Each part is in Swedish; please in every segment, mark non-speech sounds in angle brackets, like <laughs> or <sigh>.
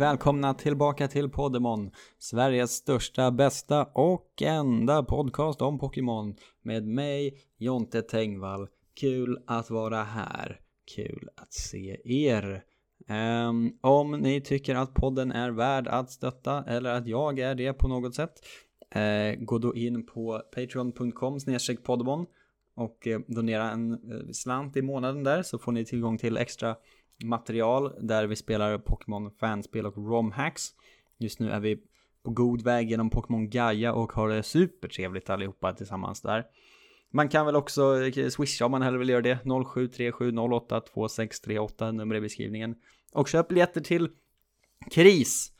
och välkomna tillbaka till Poddemon, Sveriges största, bästa och enda podcast om Pokémon med mig, Jonte Tengvall. Kul att vara här, kul att se er. Um, om ni tycker att podden är värd att stötta eller att jag är det på något sätt, uh, gå då in på patreon.com podemon och uh, donera en uh, slant i månaden där så får ni tillgång till extra material där vi spelar Pokémon fanspel och romhacks. Just nu är vi på god väg genom Pokémon Gaia och har det supertrevligt allihopa tillsammans där. Man kan väl också eh, swisha om man hellre vill göra det. 0737082638 nummer i beskrivningen. Och köp biljetter till KRIS.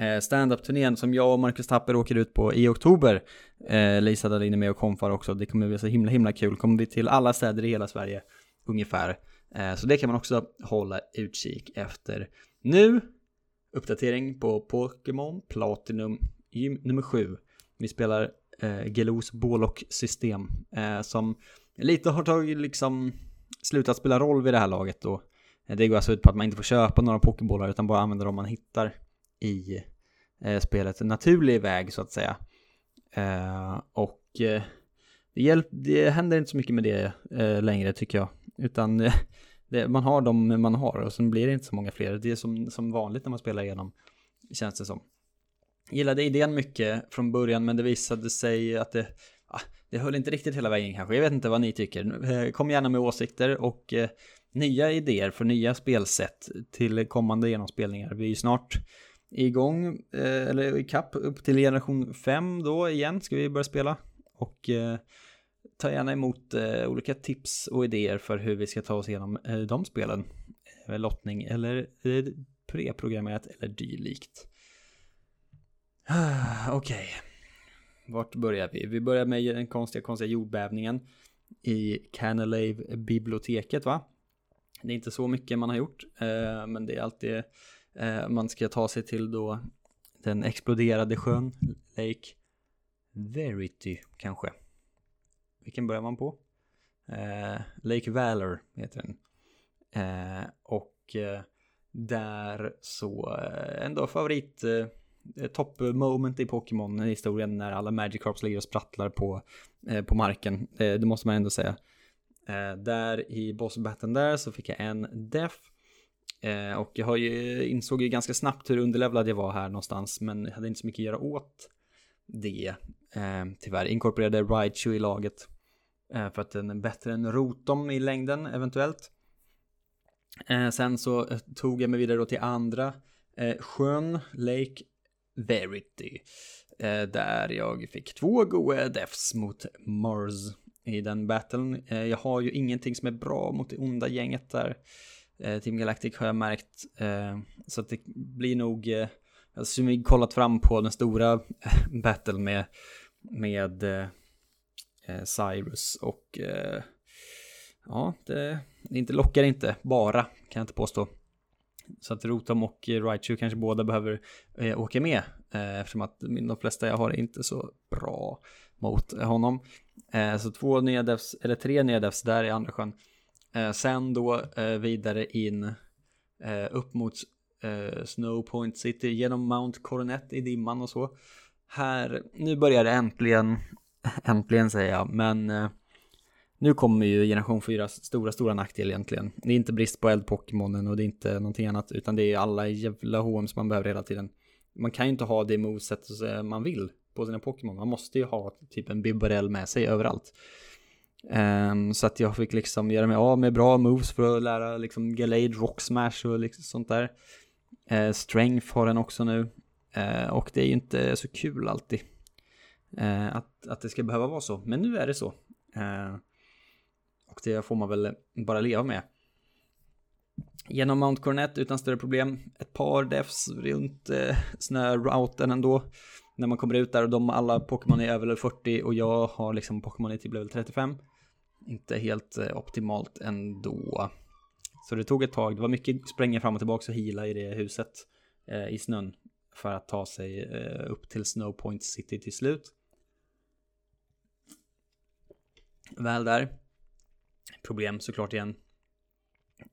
Eh, standup-turnén som jag och Marcus Tapper åker ut på i oktober. Eh, Lisa Dahlin är med och komfar också. Det kommer bli så himla himla kul. Kommer bli till alla städer i hela Sverige ungefär. Eh, så det kan man också hålla utkik efter. Nu, uppdatering på Pokémon Platinum Gym nummer 7. Vi spelar eh, Gelos Bålock-system eh, som lite har tagit liksom slutat spela roll vid det här laget då. Eh, det går alltså ut på att man inte får köpa några pokébollar utan bara använda dem man hittar i eh, spelet. En naturlig väg så att säga. Eh, och eh, det, hjälp, det händer inte så mycket med det eh, längre tycker jag. Utan eh, <laughs> det, man har dem man har och sen blir det inte så många fler. Det är som, som vanligt när man spelar igenom, känns det som. Gillade idén mycket från början men det visade sig att det, ah, det höll inte riktigt hela vägen kanske. Jag vet inte vad ni tycker. Eh, kom gärna med åsikter och eh, nya idéer för nya spelsätt till kommande genomspelningar. Vi är ju snart igång, eh, eller i kapp upp till generation 5 då igen ska vi börja spela. Och eh, ta gärna emot eh, olika tips och idéer för hur vi ska ta oss igenom eh, de spelen. Eh, lottning eller eh, preprogrammerat eller dylikt. <sighs> Okej. Okay. Vart börjar vi? Vi börjar med den konstiga, konstiga jordbävningen i Canalave-biblioteket va? Det är inte så mycket man har gjort, eh, men det är alltid eh, man ska ta sig till då den exploderade sjön, Lake Verity kanske. Vilken börjar man på? Eh, Lake Valor heter den. Eh, och eh, där så, eh, ändå favorit eh, eh top moment i Pokémon-historien när alla Magikarps ligger och sprattlar på, eh, på marken. Eh, det måste man ändå säga. Eh, där i bossbatten där så fick jag en def. och jag har ju, insåg ju ganska snabbt hur underlevlad jag var här någonstans men jag hade inte så mycket att göra åt det. tyvärr inkorporerade Raichu i laget. Eh, för att den är bättre än Rotom i längden eventuellt. Eh, sen så eh, tog jag mig vidare då till andra sjön, Lake Verity. Där jag fick två goa defs mot Mars i den battlen. Jag har ju ingenting som är bra mot det onda gänget där. Team Galactic har jag märkt. Så att det blir nog, alltså, jag har kollat fram på den stora battle med, med Eh, Cyrus och eh, ja, det, det inte lockar inte bara kan jag inte påstå. Så att Rotom och Raichu kanske båda behöver eh, åka med eh, eftersom att de flesta jag har är inte så bra mot honom. Eh, så två nya devs, eller tre nya devs där i andra sjön. Eh, sen då eh, vidare in eh, upp mot eh, City genom Mount Coronet i dimman och så. Här, nu börjar det äntligen <laughs> Äntligen säger jag, men eh, nu kommer ju generation 4 stora, stora nackdel egentligen. Det är inte brist på eld-Pokémonen och det är inte någonting annat, utan det är alla jävla HM som man behöver hela tiden. Man kan ju inte ha det moveset eh, man vill på sina Pokémon. Man måste ju ha typ en Bibarell med sig överallt. Um, så att jag fick liksom göra mig av med bra moves för att lära liksom Galade, Rock Smash och liksom sånt där. Uh, strength har den också nu. Uh, och det är ju inte så kul alltid. Eh, att, att det ska behöva vara så. Men nu är det så. Eh, och det får man väl bara leva med. Genom Mount Coronet utan större problem. Ett par defs runt eh, snörouten ändå. När man kommer ut där och de alla Pokémon är över level 40 och jag har liksom Pokémon i typ level 35. Inte helt eh, optimalt ändå. Så det tog ett tag. Det var mycket spränga fram och tillbaka och hila i det huset eh, i snön. För att ta sig eh, upp till Snowpoint City till slut. Väl där. Problem såklart igen.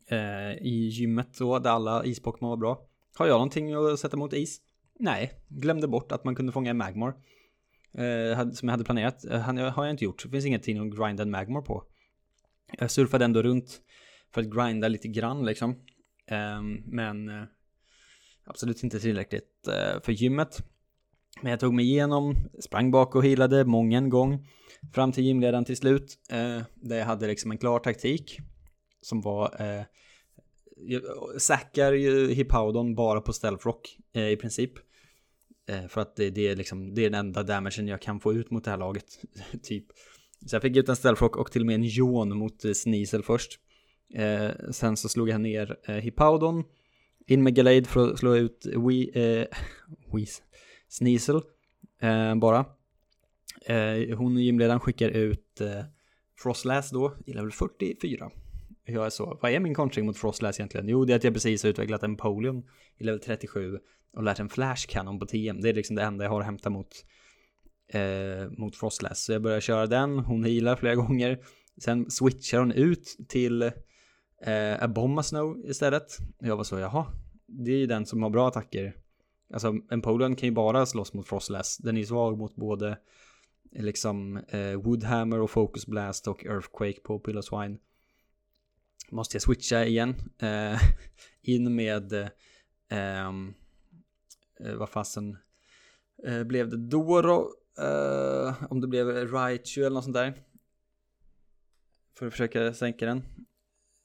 Eh, I gymmet då, där alla ispokémon var bra. Har jag någonting att sätta mot is? Nej, glömde bort att man kunde fånga en Magmar. Eh, som jag hade planerat. Eh, har jag inte gjort. Det finns ingenting att grinda en Magmar på. Jag surfade ändå runt för att grinda lite grann liksom. Eh, men eh, absolut inte tillräckligt eh, för gymmet. Men jag tog mig igenom, sprang bak och healade många en gång. Fram till gymledaren till slut. Eh, där jag hade liksom en klar taktik. Som var eh, Sackar ju Hippowdon bara på stealth rock eh, i princip. Eh, för att det, det, är liksom, det är den enda damagen jag kan få ut mot det här laget. <laughs> typ. Så jag fick ut en stealth rock och till och med en Jon mot eh, Sneasel först. Eh, sen så slog jag ner eh, Hippowdon. In med Galade för att slå ut We, eh, <laughs> Weez, Sneasel eh, bara. Eh, hon gymledaren skickar ut eh, Frostlass då i level 44 jag är så, vad är min kontring mot Frostlass egentligen? Jo, det är att jag precis har utvecklat en Polion i level 37 och lärt en Flash Cannon på TM. Det är liksom det enda jag har att hämta mot, eh, mot Frostlass. Så jag börjar köra den, hon healar flera <laughs> gånger. Sen switchar hon ut till eh, Abomma Snow istället. Jag var så, jaha, det är ju den som har bra attacker. Alltså en Polion kan ju bara slåss mot Frostlass. Den är ju svag mot både liksom eh, Woodhammer och Focus Blast och Earthquake på Pillowswine. Måste jag switcha igen. Eh, <laughs> in med, ehm, eh, vad fasen eh, blev det då då? Eh, om det blev Raichu eller något sånt där. För att försöka sänka den.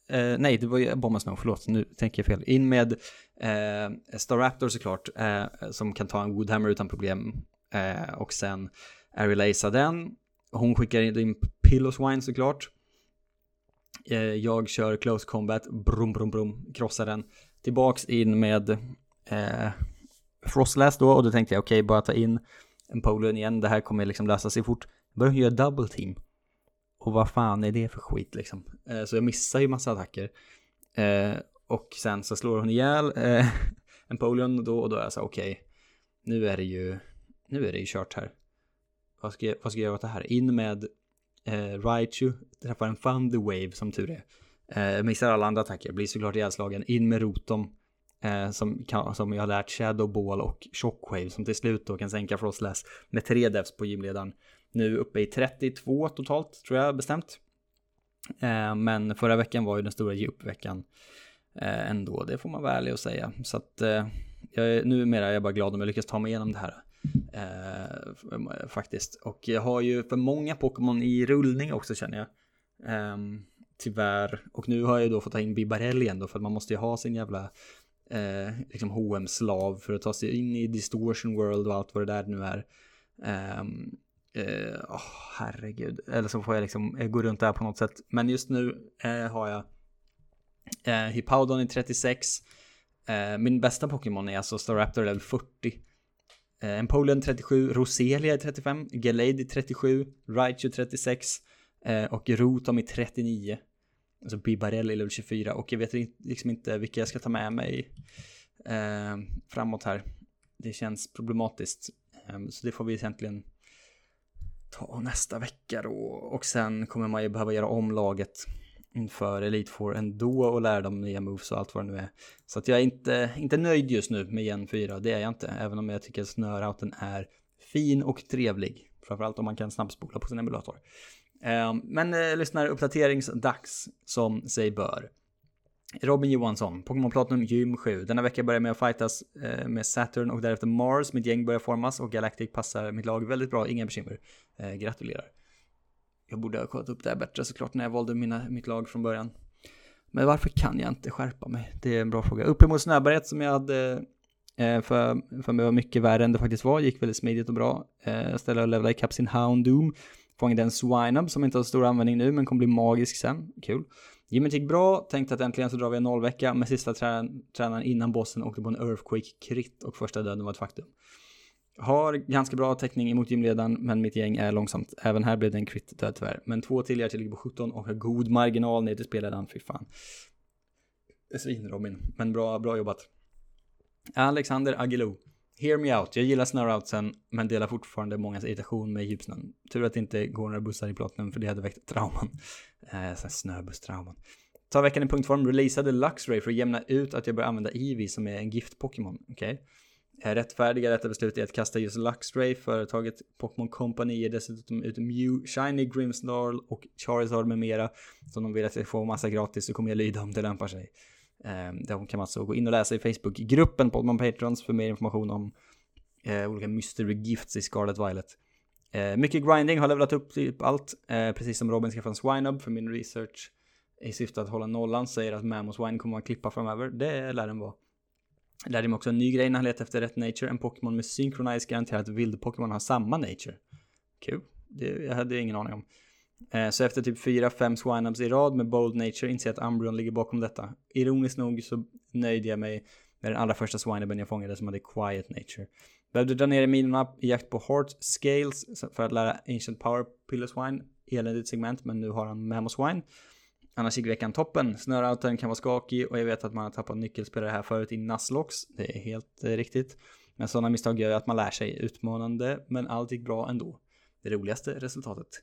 Eh, nej, det var ju Bomba Snow, förlåt, nu tänker jag fel. In med eh, Staraptor såklart, eh, som kan ta en Woodhammer utan problem. Eh, och sen Airelasa den. Hon skickar in Pillowswine såklart. Eh, jag kör close combat, brum brum brum, krossar den. Tillbaks in med eh, Frostlass då och då tänkte jag okej, okay, bara ta in en igen, det här kommer liksom lösa sig fort. Börjar göra double team. Och vad fan är det för skit liksom? Eh, så jag missar ju massa attacker. Eh, och sen så slår hon ihjäl eh, <laughs> en då och då är jag så okej, okay, nu är det ju, nu är det ju kört här. Vad ska, jag, vad ska jag göra åt det här? In med eh, Raichu träffar en Thunder Wave som tur är. Eh, missar alla andra attacker, blir såklart ihjälslagen. In med Rotom. Eh, som, kan, som jag har lärt Shadow Ball och Shockwave som till slut då kan sänka Frostlass med tre devs på gymledaren. Nu uppe i 32 totalt tror jag bestämt. Eh, men förra veckan var ju den stora djupveckan eh, ändå, det får man vara ärlig och säga. Så att eh, jag är, numera är jag bara glad om jag lyckas ta mig igenom det här. Eh, faktiskt. Och jag har ju för många Pokémon i rullning också känner jag. Eh, tyvärr. Och nu har jag då fått ta in Bibarell igen då för att man måste ju ha sin jävla eh, liksom H&M-slav för att ta sig in i Distortion World och allt vad det där nu är. Um, eh, oh, herregud. Eller så får jag liksom gå runt där på något sätt. Men just nu eh, har jag eh, Hippowdon i 36. Eh, min bästa Pokémon är alltså Staraptor level 40. Eh, Empoleon 37, Roselia 35, Gallade 37, Raichu 36 eh, och Rotom i 39. Alltså Bibarelli level 24 och jag vet liksom inte vilka jag ska ta med mig eh, framåt här. Det känns problematiskt. Eh, så det får vi egentligen ta nästa vecka då. Och sen kommer man ju behöva göra om laget inför Elite Four ändå och lära dem nya moves och allt vad det nu är. Så att jag är inte, inte nöjd just nu med Gen 4, det är jag inte. Även om jag tycker att snörouten är fin och trevlig. Framförallt om man kan snabbspola på sin emulator. Ehm, men eh, lyssnar uppdateringsdags som sig bör. Robin Johansson, Pokémon Platinum Gym 7. Denna vecka börjar jag med att fightas eh, med Saturn och därefter Mars. Mitt gäng börjar formas och Galactic passar mitt lag väldigt bra, inga bekymmer. Eh, gratulerar. Jag borde ha kollat upp det här bättre såklart när jag valde mina, mitt lag från början. Men varför kan jag inte skärpa mig? Det är en bra fråga. Uppemot Snöberget som jag hade eh, för, för mig var mycket värre än det faktiskt var. Gick väldigt smidigt och bra. Eh, jag ställde och levlade ikapp sin Houndoom. Fångade en Swinub som inte har stor användning nu men kommer bli magisk sen. Kul. Gymmet gick bra, tänkte att äntligen så drar vi en nollvecka, men sista tränaren innan bossen åkte på en Earthquake krit och första döden var ett faktum. Har ganska bra täckning emot gymledaren, men mitt gäng är långsamt. Även här blev det en crit död tyvärr. Men två till jag ligger på 17 och har god marginal ner till spelledaren, fy fan. Svin Robin, men bra, bra jobbat. Alexander Agilou. Hear me out, jag gillar snöroutsen men delar fortfarande mångas irritation med djupsnön. Tur att det inte går några bussar i plotten för det hade väckt trauman. Eh, snöbusstrauman. Ta veckan i punktform, releasade Luxray för att jämna ut att jag börjar använda Eevee som är en gift-Pokémon. Okej. Okay. Rättfärdiga detta beslut är att kasta just Luxray. Företaget Pokémon Company ger dessutom ut Mew, Shiny, Grimmsnarl och Charizard med mera. Så om de vill att jag får massa gratis så kommer jag lyda om det lämpar sig. Ehm, de kan man alltså gå in och läsa i Facebookgruppen Pokémon Patrons för mer information om eh, olika mystery gifts i Scarlet Violet. Eh, mycket grinding, har levlat upp typ allt. Eh, precis som Robin skaffade en Swinub för min research i syfte att hålla nollan säger att Mamos Wine kommer att klippa framöver. Det lär den vara. Lärde mig också en ny grej när han letade efter rätt nature. En Pokémon med Synchronize garanterar att vild-Pokémon har samma nature. Kul. Det jag hade ingen aning om. Eh, så efter typ 4-5 Swinubs i rad med Bold Nature inser jag att Umbreon ligger bakom detta. Ironiskt nog så nöjde jag mig med den allra första Swinuben jag fångade som hade Quiet Nature. Behövde dra ner i minorna i jakt på Heart Scales för att lära Ancient Power Pillar Swine. Eländigt segment, men nu har han Mamos Swine. Annars gick veckan toppen. Snöroutern kan vara skakig och jag vet att man har tappat nyckelspelare här förut i Nuzlocks. Det är helt eh, riktigt. Men sådana misstag gör att man lär sig. Utmanande, men allt gick bra ändå. Det roligaste resultatet.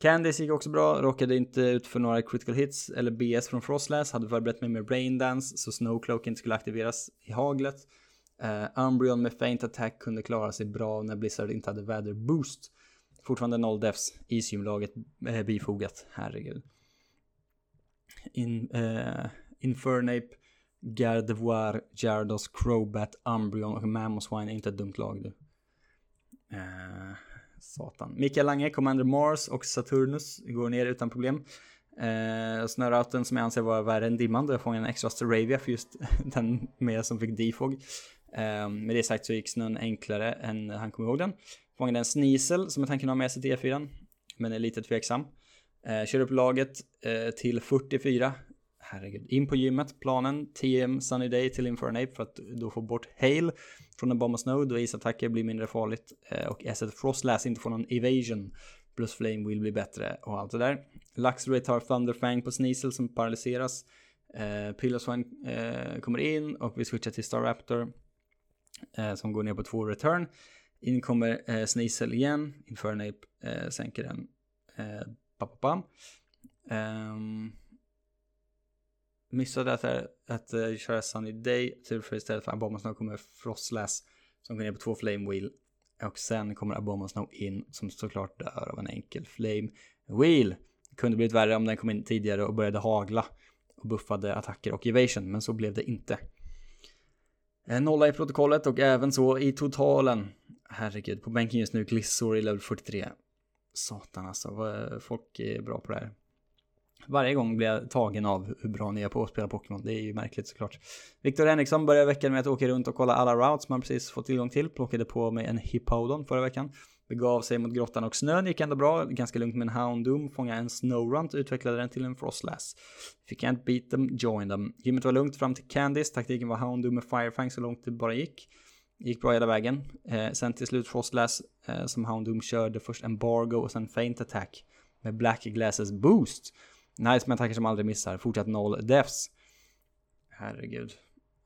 Candice gick också bra, råkade inte ut för några critical hits eller BS från Frostlass, hade förberett mig med Braindance så Snowcloak inte skulle aktiveras i haglet. Uh, Umbreon med Faint Attack kunde klara sig bra när Blizzard inte hade väderboost. Fortfarande noll defs i simlaget eh, bifogat, herregud. In, uh, Infernape, Gardevoir, Gyarados, Crobat, Umbreon och Mamoswine är inte ett dumt lag du. Uh, satan. Mikael Lange, Commander Mars och Saturnus går ner utan problem. Eh, snörouten som jag anser vara värre än dimman då jag fångade en extra Staravia för just <laughs> den med som fick defog. Eh, med det sagt så gick snön enklare än han kom ihåg den. Fångade en Sneasel som jag tänker ha med sig till E4 men är lite tveksam. Eh, kör upp laget eh, till 44. Herregud. In på gymmet, planen, TM Sunny Day till Infernape för att då få bort Hail från en bomb och snow då isattacker blir mindre farligt eh, och Asset Frostlass inte får någon evasion plus flame will bli bättre och allt det där. Luxray tar Thunderfang på Sneasel som paralyseras. Eh, Pillowswine eh, kommer in och vi switchar till Staraptor eh, som går ner på två return. In kommer eh, Sneasel igen, Infernape eh, sänker den. Eh, Eh, um, missade att, att uh, köra Sunny Day, tur för istället för Abomasnow kommer Frostlass som går ner på två Flame Wheel. Och sen kommer Abomasnow in som såklart dör av en enkel Flame Wheel. Det kunde blivit värre om den kom in tidigare och började hagla och buffade attacker och evasion, men så blev det inte. En nolla i protokollet och även så i totalen. Herregud, på bänken just nu Glissor i level 43. Satan alltså, folk är bra på det här varje gång blir jag tagen av hur bra ni är på att spela Pokémon. Det är ju märkligt såklart. Viktor Henriksson började veckan med att åka runt och kolla alla routes man precis fått tillgång till. Plockade på mig en Hippodon förra veckan. Begav sig mot grottan och snön gick ändå bra. Ganska lugnt med en Houndoom. Fångade en Snowrunt och utvecklade den till en Frostlass. Fick jag inte beat them, join them. Gymmet var lugnt fram till Candice. Taktiken var Houndoom med Firefang så långt det bara gick. Gick bra hela vägen. Eh, sen till slut Frostlass eh, som Houndoom körde först Embargo och sen Faint Attack med Black Glasses Boost. Nice med attacker som aldrig missar. Fortsatt noll deaths. Herregud.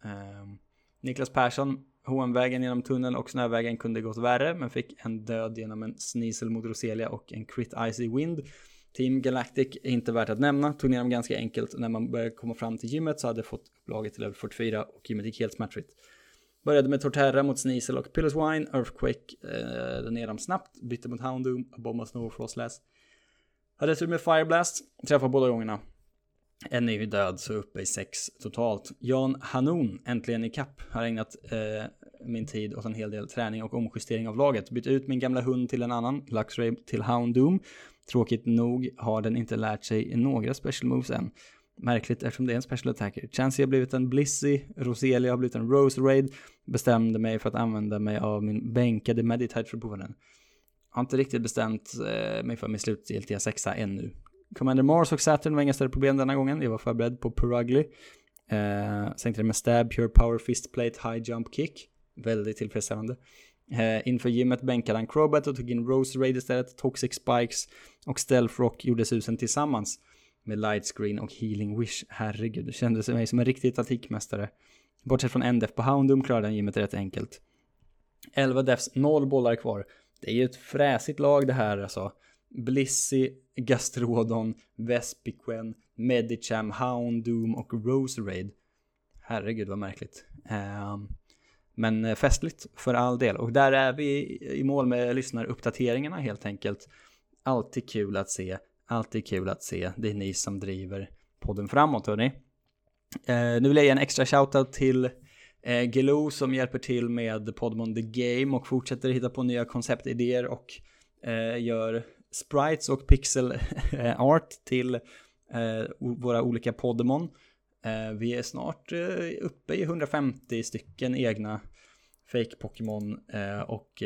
Um, Niklas Persson. HM-vägen genom tunneln och snövägen kunde gått värre, men fick en död genom en snisel mot Roselia och en crit icy wind. Team Galactic är inte värt att nämna, tog ner dem ganska enkelt. När man började komma fram till gymmet så hade fått laget till över 44 och gymmet gick helt smärtfritt. Började med Torterra mot Sneasel och Pillars Wine, Earthquake eh, ner dem snabbt, bytte mot Houndoom, Bomba Snow och Frostlass. Hade tur med Fireblast, träffade båda gångerna. En är ju död, så uppe i sex totalt. Jan Hanon, äntligen i kapp, har ägnat eh, min tid åt en hel del träning och omjustering av laget. Bytt ut min gamla hund till en annan, Luxray till Houndoom. Tråkigt nog har den inte lärt sig några special moves än. Märkligt eftersom det är en special attacker. Chansey har blivit en Blissy, Roselia har blivit en Rose Raid. Bestämde mig för att använda mig av min bänkade Meditite för att den har inte riktigt bestämt eh, mig för min slutgiltiga sexa ännu. Commander Mars och Saturn var inga större problem denna gången. Jag var förberedd på Purugly. Eh, sänkte det med Stab, Pure Power, Fistplate, High Jump Kick. Väldigt tillfredsställande. Eh, inför gymmet bänkade han Crobat och tog in Rose Raid istället. Toxic Spikes och Stealth Rock gjorde susen tillsammans. Med Lightscreen och Healing Wish. Herregud, det kändes mig som en riktig taktikmästare. Bortsett från en def på Houndum klarade han gymmet rätt enkelt. 11 defs, 0 bollar kvar. Det är ju ett fräsigt lag det här alltså. Blissy, Gastrodon, Vespiquen, Medicham, Houndoom och Roserade. Herregud vad märkligt. Um, men eh, festligt för all del. Och där är vi i mål med lyssnaruppdateringarna helt enkelt. Alltid kul att se. Alltid kul att se. Det är ni som driver podden framåt hörni. Eh, nu vill jag ge en extra shoutout till eh, Gelo som hjälper till med Podmon The Game och fortsätter hitta på nya konceptidéer och eh, gör sprites och pixel eh, art till eh, våra olika Podmon. Eh, vi är snart uppe i 150 stycken egna fake Pokémon och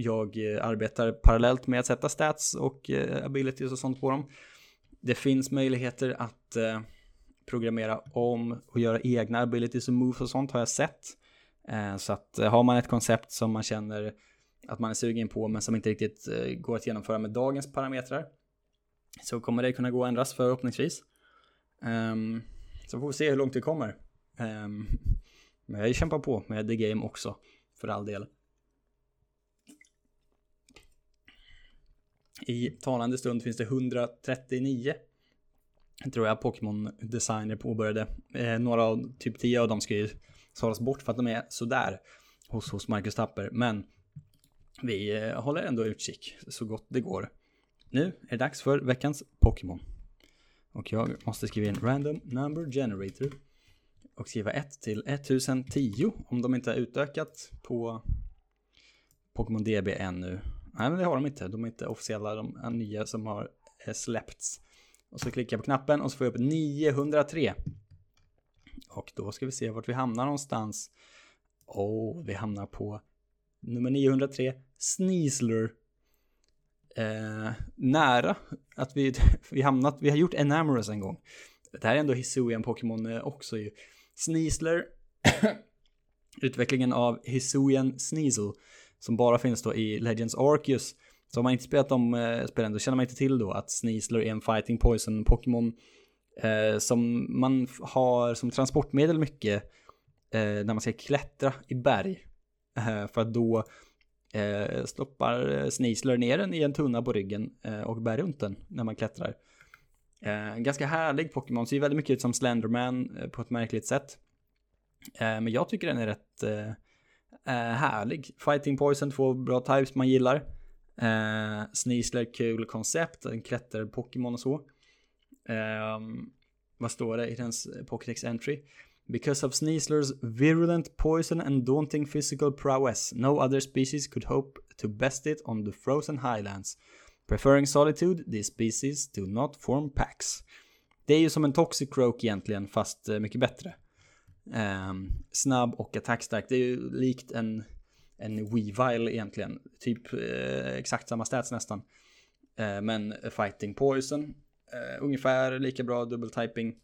jag eh, arbetar parallellt med att sätta stats och eh, abilities och sånt på dem. Det finns möjligheter att eh, programmera om och göra egna abilities och moves och sånt har jag sett. Så att har man ett koncept som man känner att man är sugen på men som inte riktigt går att genomföra med dagens parametrar så kommer det kunna gå att ändras förhoppningsvis. Ehm, så får vi se hur långt det kommer. Ehm, men jag kämpar på med The Game också, för all del. I talande stund finns det 139 tror jag Pokémon Designer påbörjade. Eh, några av, typ 10 av dem ska ju sållas bort för att de är sådär hos, hos Marcus Tapper. Men vi eh, håller ändå utkik så gott det går. Nu är det dags för veckans Pokémon. Och jag måste skriva in Random Number Generator. Och skriva 1 till 1010 om de inte har utökat på Pokémon DB ännu. Nej men det har de inte. De är inte officiella, de är nya som har eh, släppts. Och så klickar jag på knappen och så får jag upp 903. Och då ska vi se vart vi hamnar någonstans. Åh, oh, vi hamnar på nummer 903, Sneasler. Eh, nära att vi, <laughs> vi hamnat, vi har gjort Enamorous en gång. Det här är ändå Hisuian Pokémon eh, också ju. Sneasler, <coughs> utvecklingen av Hisuian Sneasel, som bara finns då i Legends Arceus så om man inte spelat de eh, spelen då känner man inte till då att Sneasler är en fighting poison Pokémon eh, som man har som transportmedel mycket eh, när man ska klättra i berg. Eh, för att då eh, stoppar eh, Sneasler ner den i en tunna på ryggen eh, och bär runt den när man klättrar. Eh, en ganska härlig Pokémon, ser väldigt mycket ut som Slenderman eh, på ett märkligt sätt. men jag tycker den är rätt Eh, härlig. Fighting Poison, två bra types man gillar. Eh, Sneasler, kul koncept, en klätter-Pokémon och så. Eh, vad står det i dens eh, Pokédex entry? Because of Sneaslers virulent poison and daunting physical prowess, no other species could hope to best it on the frozen highlands. Preferring solitude, these species do not form packs. Det är ju som en Toxic Croak egentligen, fast eh, mycket bättre. Eh, snabb och attackstark. Det är ju likt en en Weavile egentligen. Typ eh, exakt samma stats nästan. Eh, men Fighting Poison. Eh, ungefär lika bra double typing.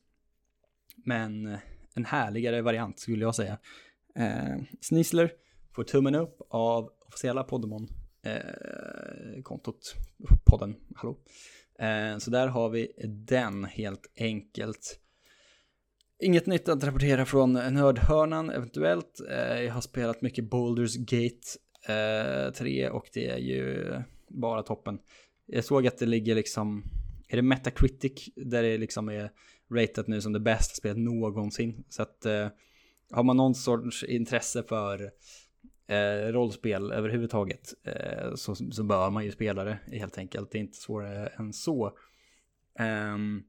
Men en härligare variant skulle jag säga. Eh, Sneasler får tummen upp av officiella Podemon. Eh, kontot, podden, hallå. Eh, så där har vi den helt enkelt. Inget nytt att rapportera från nördhörnan eventuellt. Eh, jag har spelat mycket Boulders Gate eh, 3 och det är ju bara toppen. Jag såg att det ligger liksom, är det Metacritic där det liksom är ratat nu som det bästa spelet någonsin. Så att eh, har man någon sorts intresse för eh, rollspel överhuvudtaget eh, så, så bör man ju spela det helt enkelt. Det är inte svårare än så. Um,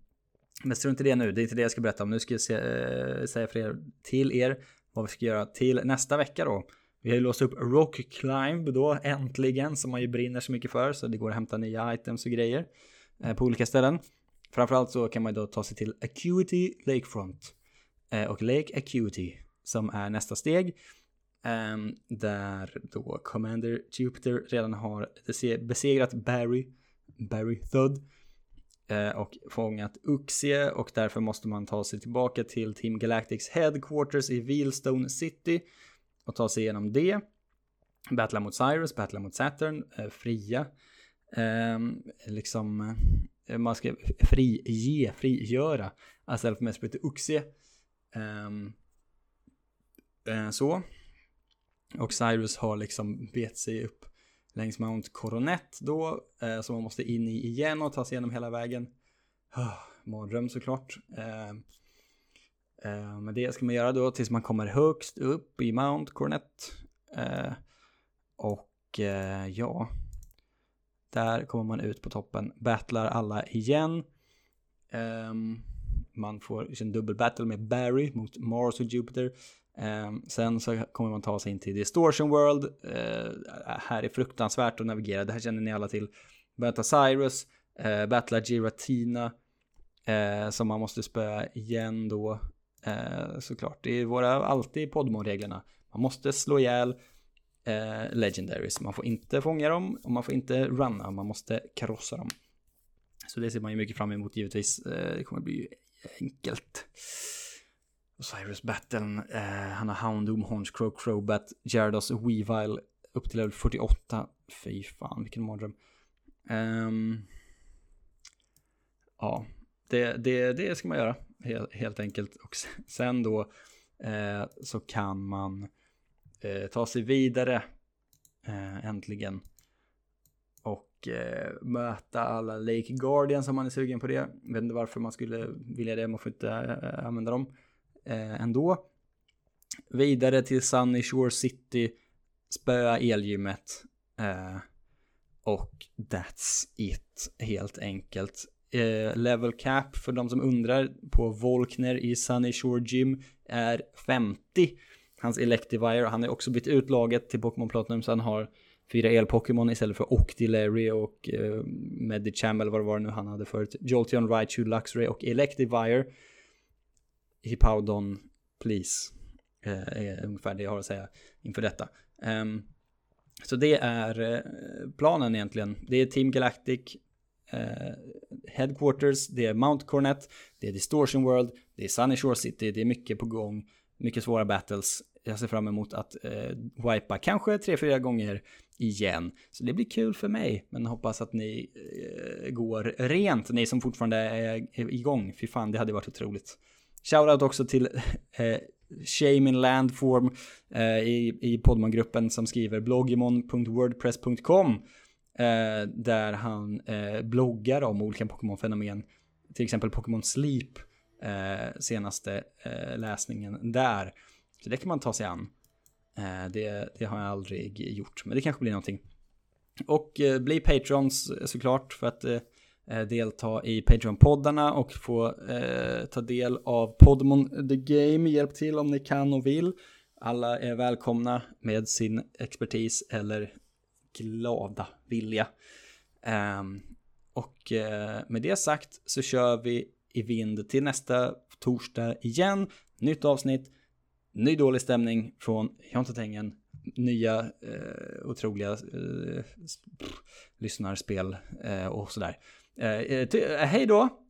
men strunt i det nu, det är inte det jag ska berätta om. Nu ska jag se, äh, säga för er, till er vad vi ska göra till nästa vecka då. Vi har ju låst upp Rock Climb då äntligen som man ju brinner så mycket för så det går att hämta nya items och grejer eh, på olika ställen. Framförallt så kan man ju då ta sig till Acuity Lakefront eh, och Lake Acuity som är nästa steg. Eh, där då Commander Jupiter redan har besegrat Barry, Barry Thud Eh, Eh, och fångat Uxie och därför måste man ta sig tillbaka till Team Galactics headquarters i Wheelstone City och ta sig igenom det. Battla mot Cyrus, battla mot Saturn, eh, fria. Ehm, liksom, eh, liksom, man ska frige, frigöra alltså, Azelf Mesprit Uxie. Ehm, eh, så. Och Cyrus har liksom bet sig upp längs Mount Coronet då, eh, som man måste in i igen och ta sig igenom hela vägen. mardröm såklart. Eh, eh, men det ska man göra då tills man kommer högst upp i Mount Coronet. Eh, och eh, ja, där kommer man ut på toppen, battlar alla igen. Ehm, man får en dubbel battle med Barry mot Mars och Jupiter. Eh, sen så kommer man ta sig in till Distortion World. Eh, här är fruktansvärt att navigera, det här känner ni alla till. Möta Cyrus, eh, battla Giratina. eh, som man måste spöa igen då. Eh, såklart, det är våra alltid Podmon-reglerna. Man måste slå ihjäl eh, Legendaries. Man får inte fånga dem och man får inte runna. Man måste krossa dem. Så det ser man ju mycket fram emot givetvis. Eh, det kommer bli enkelt. Cyrus Battlen, eh, han har Houndoom, Honchcrow, Crobat, Gyarados, Weavile upp till level 48. Fy fan, vilken mardröm. Um, ja, det, det, det ska man göra helt, helt enkelt. Och sen då eh, så kan man eh, ta sig vidare eh, äntligen. Eh, möta alla Lake Guardians om man är sugen på det. Jag vet inte varför man skulle vilja det, man får inte eh, använda dem eh, ändå. Vidare till Sunny Shore City, spöa elgymmet. Eh, och that's it, helt enkelt. Eh, level cap för de som undrar på Volkner i Sunny Shore Gym är 50. Hans Electivire, han har också bytt ut laget till Pokémon Platinum så han har fyra el-Pokémon istället för Octillery och eh, Medicham eller vad det var nu han hade förut. Jolteon, Raichu, Luxray och Electivire. Hippowdon, please. Eh, är ungefär det jag har att säga inför detta. Um, så det är eh, planen egentligen. Det är Team Galactic, eh, Headquarters, det är Mount Cornet, det är Distortion World, det är Sunny Shore City, det är mycket på gång, mycket svåra battles. Jag ser fram emot att eh, wipa kanske tre, fyra gånger igen. Så det blir kul för mig, men hoppas att ni eh, går rent, ni som fortfarande är, igång. Fy fan, det hade varit otroligt. Shoutout också till eh, Shame in Landform eh, i, i Podman-gruppen som skriver bloggimon.wordpress.com eh, där han eh, bloggar om olika Pokémon-fenomen. Till exempel Pokémon Sleep, eh, senaste eh, läsningen där. Så det kan man ta sig an. Eh, det, det, har jag aldrig gjort, men det kanske blir någonting. Och eh, bli patrons eh, såklart för att delta i Patreon-poddarna och få eh, ta del av Podmon The Game. Hjälp till om ni kan och vill. Alla är välkomna med sin expertis eller glada vilja. Eh, och eh, med det sagt så kör vi i vind till nästa torsdag igen. Nytt avsnitt, ny dålig stämning från Jontatängen nya eh, otroliga eh, lyssnarspel eh, och sådär. Eh, eh, eh hej då!